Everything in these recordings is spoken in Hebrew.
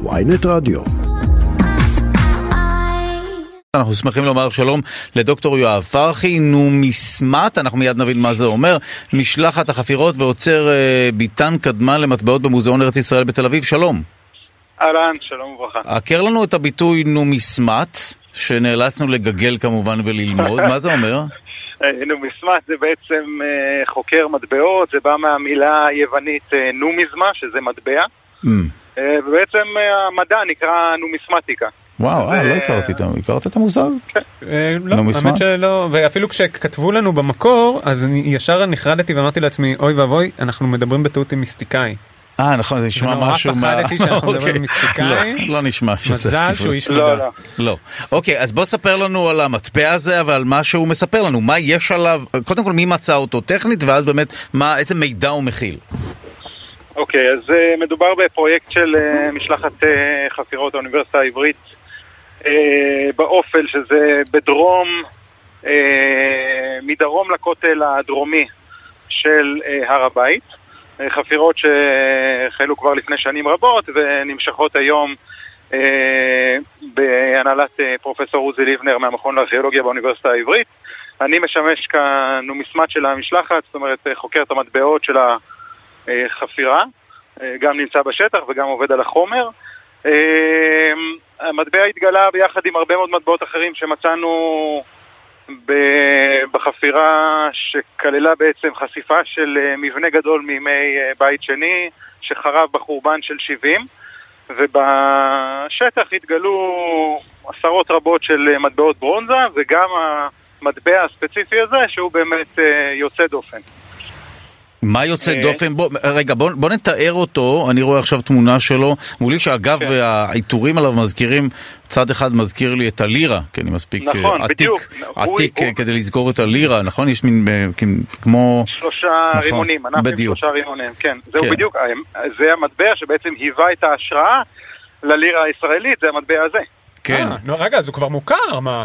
ויינט רדיו. אנחנו שמחים לומר שלום לדוקטור יואב פרחי, נומיסמט, אנחנו מיד נבין מה זה אומר, משלחת החפירות ועוצר אה, ביטן קדמן למטבעות במוזיאון ארץ ישראל בתל אביב, שלום. אהלן, שלום וברכה. הכר לנו את הביטוי נומיסמט, שנאלצנו לגגל כמובן וללמוד, מה זה אומר? אה, נומיסמט זה בעצם אה, חוקר מטבעות, זה בא מהמילה היוונית אה, נומיזמה, שזה מטבע, Mm. אה, ובעצם אה, המדע נקרא נומיסמטיקה. וואו, אה, לא הכרתי את ה... הכרת את המושג? אה, לא, לא? האמת שלא, ואפילו כשכתבו לנו במקור, אז ישר נחרדתי ואמרתי לעצמי, אוי ואבוי, אנחנו מדברים בטעות עם מיסטיקאי. אה, נכון, זה נשמע נורא משהו מה... פחדתי שאנחנו מדברים אוקיי. על מיסטיקאי. לא, לא נשמע שזה... מזל. שהוא איש לא, מדע. לא. לא. אוקיי, אז בוא ספר לנו על המטבע הזה, אבל מה שהוא מספר לנו. מה יש עליו, קודם כל מי מצא אותו טכנית, ואז באמת, איזה מידע הוא מכיל. אוקיי, אז אה, מדובר בפרויקט של אה, משלחת אה, חפירות האוניברסיטה העברית אה, באופל, שזה בדרום, אה, מדרום לכותל הדרומי של אה, הר הבית. אה, חפירות שהחלו כבר לפני שנים רבות ונמשכות היום אה, בהנהלת אה, פרופסור עוזי ליבנר מהמכון לארכיאולוגיה באוניברסיטה העברית. אני משמש כנומיסמט של המשלחת, זאת אומרת חוקר את המטבעות של החפירה, אה, גם נמצא בשטח וגם עובד על החומר. אה, המטבע התגלה ביחד עם הרבה מאוד מטבעות אחרים שמצאנו בחפירה שכללה בעצם חשיפה של אה, מבנה גדול מימי אה, בית שני שחרב בחורבן של 70 ובשטח התגלו עשרות רבות של אה, מטבעות ברונזה וגם המטבע הספציפי הזה שהוא באמת אה, יוצא דופן. מה יוצא אה. דופן? בוא, רגע, בוא, בוא נתאר אותו, אני רואה עכשיו תמונה שלו, מולי שאגב כן. העיטורים עליו מזכירים, צד אחד מזכיר לי את הלירה, כי אני מספיק אה, נכון, עתיק, בדיוק. הוא- עתיק הוא- אה, כדי לסגור את הלירה, נכון? יש מין אה, כ- כמו... שלושה נכון, רימונים, אנחנו עם בדיוק. שלושה רימונים, כן. זהו כן. בדיוק, זה המטבע שבעצם היווה את ההשראה ללירה הישראלית, זה המטבע הזה. כן, אה, לא, רגע, אז הוא כבר מוכר, מה?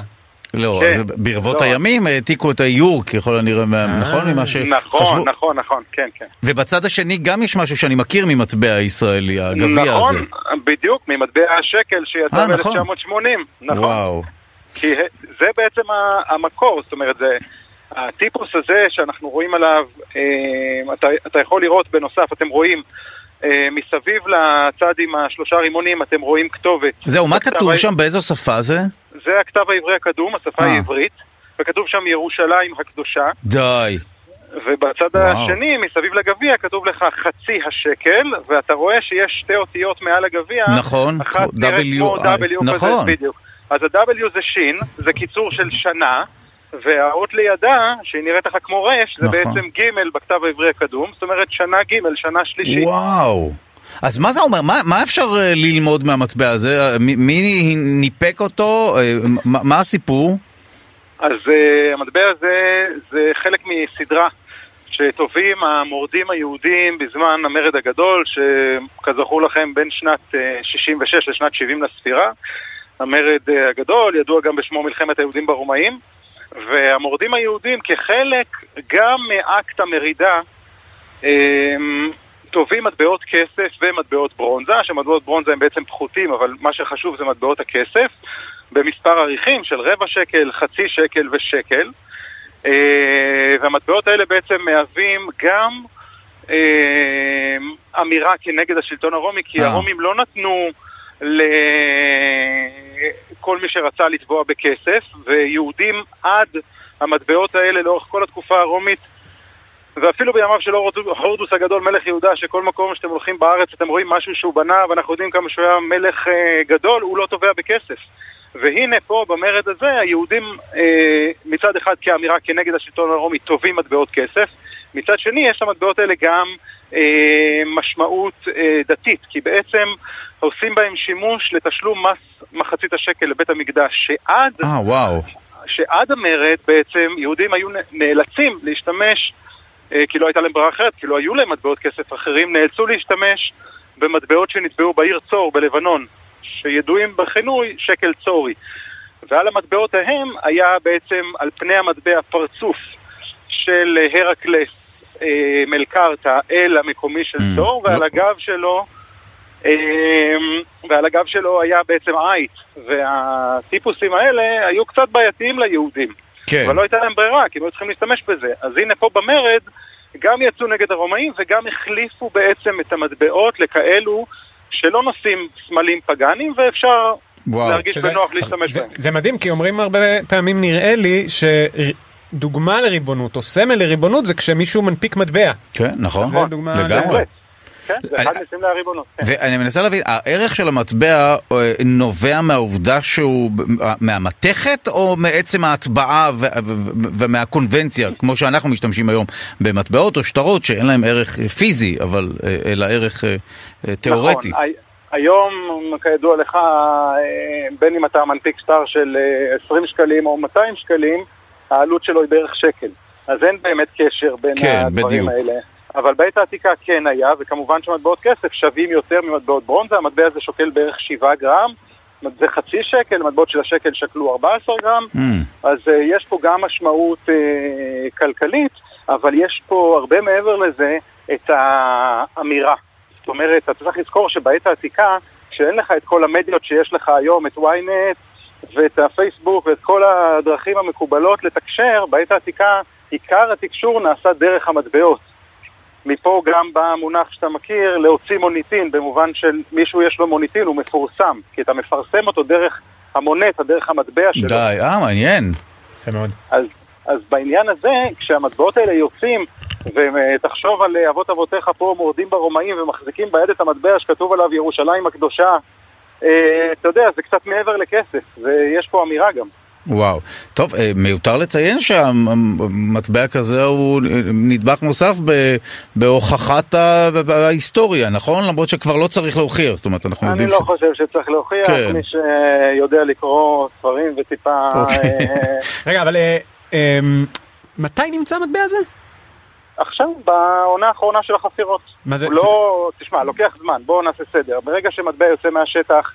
לא, כן. ברבות לא. הימים העתיקו את האיור, ככל הנראה, מה- נכון? ממה שחשבו. נכון, נכון, נכון, כן, כן. ובצד השני גם יש משהו שאני מכיר ממטבע הישראלי, הגביע הזה. נכון, בדיוק, ממטבע השקל שיצא אה, נכון. ב-1980. נכון. וואו. כי זה בעצם המקור, זאת אומרת, זה... הטיפוס הזה שאנחנו רואים עליו, אה, אתה, אתה יכול לראות בנוסף, אתם רואים אה, מסביב לצד עם השלושה רימונים, אתם רואים כתובת. זהו, מה כתוב שם? באיזו שפה זה? זה הכתב העברי הקדום, השפה אה. העברית, וכתוב שם ירושלים הקדושה, די. ובצד וואו. השני, מסביב לגביע, כתוב לך חצי השקל, ואתה רואה שיש שתי אותיות מעל הגביע, נכון, אחת נראית כמו W נכון. כזה, בדיוק. אז ה-W זה שין, זה קיצור של שנה, והאות לידה, שהיא נראית לך כמו רש, זה נכון. בעצם ג' בכתב העברי הקדום, זאת אומרת שנה ג', שנה שלישית. וואו. אז מה זה אומר? מה, מה אפשר אה, ללמוד מהמטבע הזה? אה, מי, מי ניפק אותו? אה, מה, מה הסיפור? אז uh, המטבע הזה זה חלק מסדרה שטובים המורדים היהודים בזמן המרד הגדול, שכזכור לכם בין שנת uh, 66 לשנת 70 לספירה. המרד uh, הגדול, ידוע גם בשמו מלחמת היהודים ברומאים, והמורדים היהודים כחלק גם מאקט המרידה um, טובים מטבעות כסף ומטבעות ברונזה, שמטבעות ברונזה הם בעצם פחותים, אבל מה שחשוב זה מטבעות הכסף, במספר עריכים של רבע שקל, חצי שקל ושקל. אה, והמטבעות האלה בעצם מהווים גם אה, אמירה כנגד השלטון הרומי, כי אה. הרומים לא נתנו לכל מי שרצה לתבוע בכסף, ויהודים עד המטבעות האלה לאורך כל התקופה הרומית ואפילו בימיו של הורדוס- הגדול, מלך יהודה, שכל מקום שאתם הולכים בארץ אתם רואים משהו שהוא בנה, ואנחנו יודעים כמה שהוא היה מלך אה, גדול, הוא לא תובע בכסף. והנה פה במרד הזה היהודים אה, מצד אחד כאמירה כנגד השלטון הרומי תובעים מטבעות כסף, מצד שני יש למטבעות האלה גם אה, משמעות אה, דתית, כי בעצם עושים בהם שימוש לתשלום מס מחצית השקל לבית המקדש, שעד אה, וואו. שעד המרד בעצם יהודים היו נאלצים להשתמש, אה, כי לא הייתה להם ברירה אחרת, כי לא היו להם מטבעות כסף אחרים, נאלצו להשתמש במטבעות שנטבעו בעיר צור בלבנון, שידועים בכינוי שקל צורי. ועל המטבעות ההם היה בעצם על פני המטבע פרצוף של הרקלס אה, מלקרתא, אל המקומי של Mm, צור, ועל לא. הגב שלו ועל הגב שלו היה בעצם עית, והטיפוסים האלה היו קצת בעייתיים ליהודים. כן. אבל לא הייתה להם ברירה, כי הם היו צריכים להשתמש בזה. אז הנה פה במרד, גם יצאו נגד הרומאים וגם החליפו בעצם את המטבעות לכאלו שלא נושאים סמלים פגאנים, ואפשר וואו. להרגיש שזה- בנוח להשתמש זה, בהם. זה מדהים כי אומרים הרבה פעמים נראה לי שדוגמה לריבונות או סמל לריבונות זה כשמישהו מנפיק מטבע. כן, נכון. זה דוגמה לגמרי. כן, זה אחד מסמלי הריבונות. כן. ואני מנסה להבין, הערך של המטבע אה, נובע מהעובדה שהוא, מהמתכת או מעצם ההטבעה ומהקונבנציה, כמו שאנחנו משתמשים היום במטבעות או שטרות שאין להם ערך פיזי, אבל אה, אלא ערך אה, תיאורטי. נכון, הי- היום, כידוע לך, בין אם אתה מנפיק שטר של אה, 20 שקלים או 200 שקלים, העלות שלו היא בערך שקל. אז אין באמת קשר בין כן, הדברים בדיוק. האלה. אבל בעת העתיקה כן היה, וכמובן שמטבעות כסף שווים יותר ממטבעות ברונזה, המטבע הזה שוקל בערך 7 גרם, זה חצי שקל, מטבעות של השקל שקלו 14 גרם, Mm, אז uh, יש פה גם משמעות uh, כלכלית, אבל יש פה הרבה מעבר לזה את האמירה. זאת אומרת, אתה צריך לזכור שבעת העתיקה, כשאין לך את כל המדיות שיש לך היום, את ynet ואת הפייסבוק ואת כל הדרכים המקובלות לתקשר, בעת העתיקה עיקר התקשור נעשה דרך המטבעות. מפה גם בא המונח שאתה מכיר, להוציא מוניטין, במובן של מישהו יש לו מוניטין, הוא מפורסם, כי אתה מפרסם אותו דרך המונטה, דרך המטבע שלו. די, אה, מעניין. יפה מאוד. אז, אז בעניין הזה, כשהמטבעות האלה יוצאים, ותחשוב על אבות אבותיך פה מורדים ברומאים ומחזיקים ביד את המטבע שכתוב עליו ירושלים הקדושה, אה, אתה יודע, זה קצת מעבר לכסף, ויש פה אמירה גם. וואו. טוב, אה, מיותר לציין שהמטבע כזה הוא נדבך נוסף בהוכחת ההיסטוריה, נכון? למרות שכבר לא צריך להוכיח, זאת אומרת, אנחנו אני יודעים לא שזה... חושב שצריך להוכיח, כן. מי שיודע לקרוא ספרים וטיפה... אוקיי. אה, רגע אבל אה, אה, מתי נמצא המטבע הזה? עכשיו, בעונה האחרונה של החפירות. מה זה? הוא לא, תשמע, לוקח זמן, בואו נעשה סדר. ברגע שמטבע יוצא מהשטח,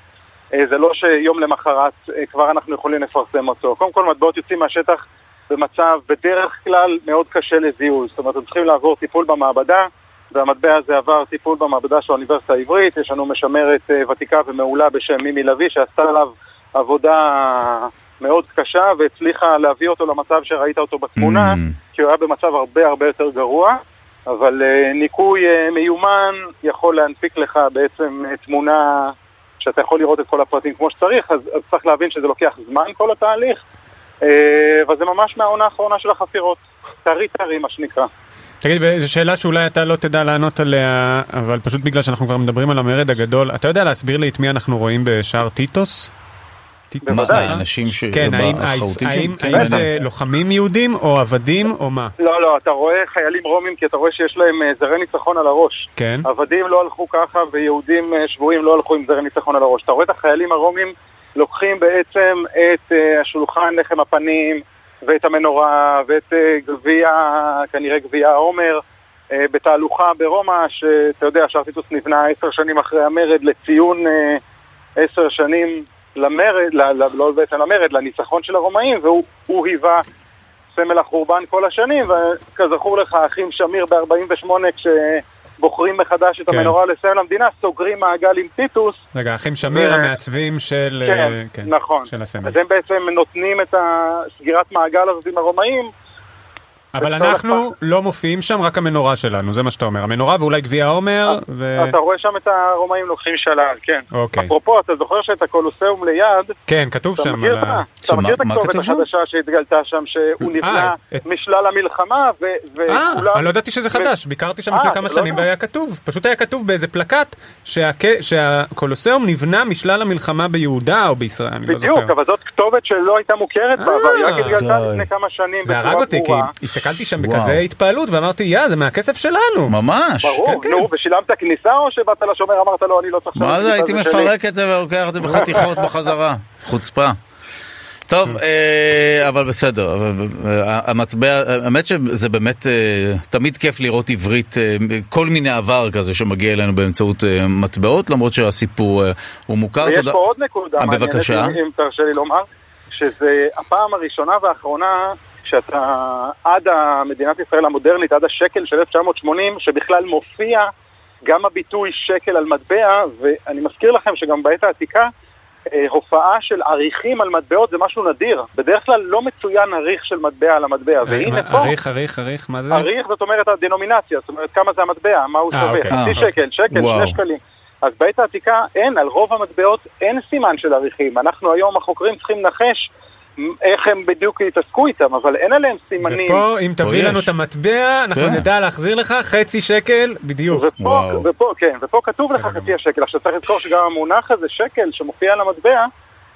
זה לא שיום למחרת אה, כבר אנחנו יכולים לפרסם אותו. קודם כל, מטבעות יוצאים מהשטח במצב בדרך כלל מאוד קשה לזיהוי. זאת אומרת, הם צריכים לעבור טיפול במעבדה, והמטבע הזה עבר טיפול במעבדה של האוניברסיטה העברית. יש לנו משמרת אה, ותיקה ומעולה בשם מימי לביא, שעשתה עליו עבודה מאוד קשה, והצליחה להביא אותו למצב שראית אותו בתמונה. Mm. כי הוא היה במצב הרבה הרבה יותר גרוע, אבל ניקוי מיומן יכול להנפיק לך בעצם תמונה שאתה יכול לראות את כל הפרטים כמו שצריך, אז, אז צריך להבין שזה לוקח זמן כל התהליך, uh, אבל זה ממש מהעונה האחרונה של החפירות, טרי טרי מה שנקרא. תגיד, זו שאלה שאולי אתה לא תדע לענות עליה, אבל פשוט בגלל שאנחנו כבר מדברים על המרד הגדול, אתה יודע להסביר לי את מי אנחנו רואים בשער טיטוס? מה. אה? כן, האם- החרוטים האם שם? האם כן, זה לוחמים יהודים או עבדים או מה? לא, לא, אתה רואה חיילים רומים כי אתה רואה שיש להם uh, זרי ניצחון על הראש. כן. עבדים לא הלכו ככה ויהודים uh, שבויים לא הלכו עם זרי ניצחון על הראש. אתה רואה את החיילים הרומים לוקחים בעצם את uh, השולחן לחם הפנים ואת המנורה ואת גביע, כנראה גביע העומר בתהלוכה ברומא, שאתה יודע, שרטיטוס נבנה עשר שנים אחרי המרד לציון אה, עשר שנים למרד, ל, ל, לא בעצם למרד, לניצחון של הרומאים, והוא הוא היווה סמל החורבן כל השנים, וכזכור לך, האחים שמיר ב-48, כשבוחרים מחדש את כן. המנורה לסמל המדינה, סוגרים מעגל עם טיטוס. רגע, אחים שמיר ו- המעצבים של... כן, כן, נכון. של הסמל. אז הם בעצם נותנים את הסגירת מעגל הזאת עם הרומאים. אבל אנחנו אחד- לא מופיעים שם, רק המנורה שלנו, זה מה שאתה אומר. המנורה ואולי גביע העומר, ו... אתה רואה שם את הרומאים לוקחים שלל, כן. אוקיי. אפרופו, אתה זוכר שאת הקולוסיאום ליד, כן, כתוב אתה שם מכיר, על ה... אתה מכיר את מה הכתובת? החדשה שהתגלתה שם, שהוא נבנה את- משלל המלחמה, ו- אה, וכולם... אני לא ידעתי שזה חדש, ביקרתי שם אה, לפני אתה כמה לא שנים? והיה כתוב, פשוט היה כתוב באיזה פלקט שהק- שהקולוסיאום נבנה משלל המלחמה ביהודה או בישראל, אני לא בדיוק. אבל זאת כתובת שלא הייתה מוכרת בעבר, היא רק אה, התגלתה. לפני כמה שנים בצורה ברורה. הסתכלתי שם וואו. בכזה התפעלות ואמרתי, יא, זה מהכסף שלנו. ממש. ברור, כן, כן. נו, ושילמת כניסה או שבאת לשומר אמרת לו אני לא צריך... מה זה, הייתי שלי"? מפרק את זה ולוקח את זה בחתיכות בחזרה. חוצפה. טוב, אה, אבל בסדר, אה, המטבע, האמת שזה באמת אה, תמיד כיף לראות עברית, כל מיני עבר כזה שמגיע אלינו באמצעות מטבעות, למרות שהסיפור הוא מוכר. ויש פה עוד נקודה מעניינת, בבקשה. אם תרשה לי לומר, שזה הפעם הראשונה והאחרונה שאתה עד מדינת ישראל המודרנית, עד השקל של 1980, שבכלל מופיע גם הביטוי שקל על מטבע, ואני מזכיר לכם שגם בעת העתיקה, אה, הופעה של עריכים על מטבעות זה משהו נדיר. בדרך כלל לא מצוין עריך של מטבע על המטבע, והנה פה... עריך, עריך, עריך, מה זה? עריך זאת אומרת הדנומינציה, זאת אומרת כמה זה המטבע, מה הוא אה, שווה, אוקיי. חצי אה, שקל, שקל. שני שקלים. אז בעת העתיקה אין, על רוב המטבעות אין סימן של עריכים. אנחנו היום החוקרים צריכים לנחש איך הם בדיוק יתעסקו איתם, אבל אין עליהם סימנים. ופה, אם תביא. לנו את המטבע, אנחנו כן. נדע להחזיר לך חצי שקל בדיוק. ופה, וואו. ופה, כן, ופה כתוב לך חצי השקל. עכשיו צריך לזכור שגם המונח הזה, שקל, שמופיע על המטבע,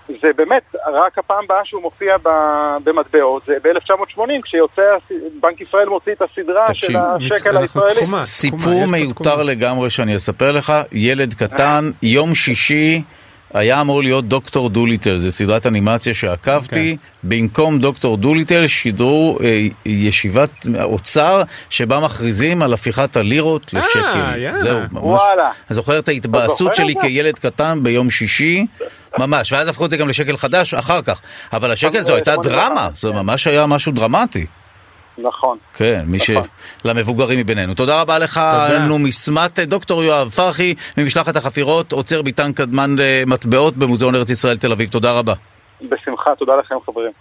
זה באמת, רק הפעם הבאה שהוא מופיע במטבעות, זה ב-1980, כשיוצא, בנק ישראל מוציא את הסדרה תקשיב, של השקל הישראלי. סיפור מיותר. לגמרי שאני אספר לך, ילד קטן, יום שישי, היה אמור להיות דוקטור דוליטל, זו סדרת אנימציה שעקבתי, במקום דוקטור דוליטל שידרו אה, ישיבת אוצר שבה מכריזים על הפיכת הלירות לשקל. יאללה. זהו, ממש. וואלה. אני זוכר את ההתבאסות שלי זה? כילד קטן ביום שישי, ממש, ואז הפכו את זה גם לשקל חדש אחר כך, אבל השקל זו הייתה 81, דרמה, זה. ממש היה משהו דרמטי. נכון. כן, מי ש... נכון. למבוגרים מבינינו. תודה רבה לך, תודה. נומיסמת דוקטור יואב פרחי, ממשלחת החפירות, עוצר ביטן קדמן למטבעות במוזיאון ארץ ישראל תל אביב. תודה רבה. בשמחה, תודה לכם חברים.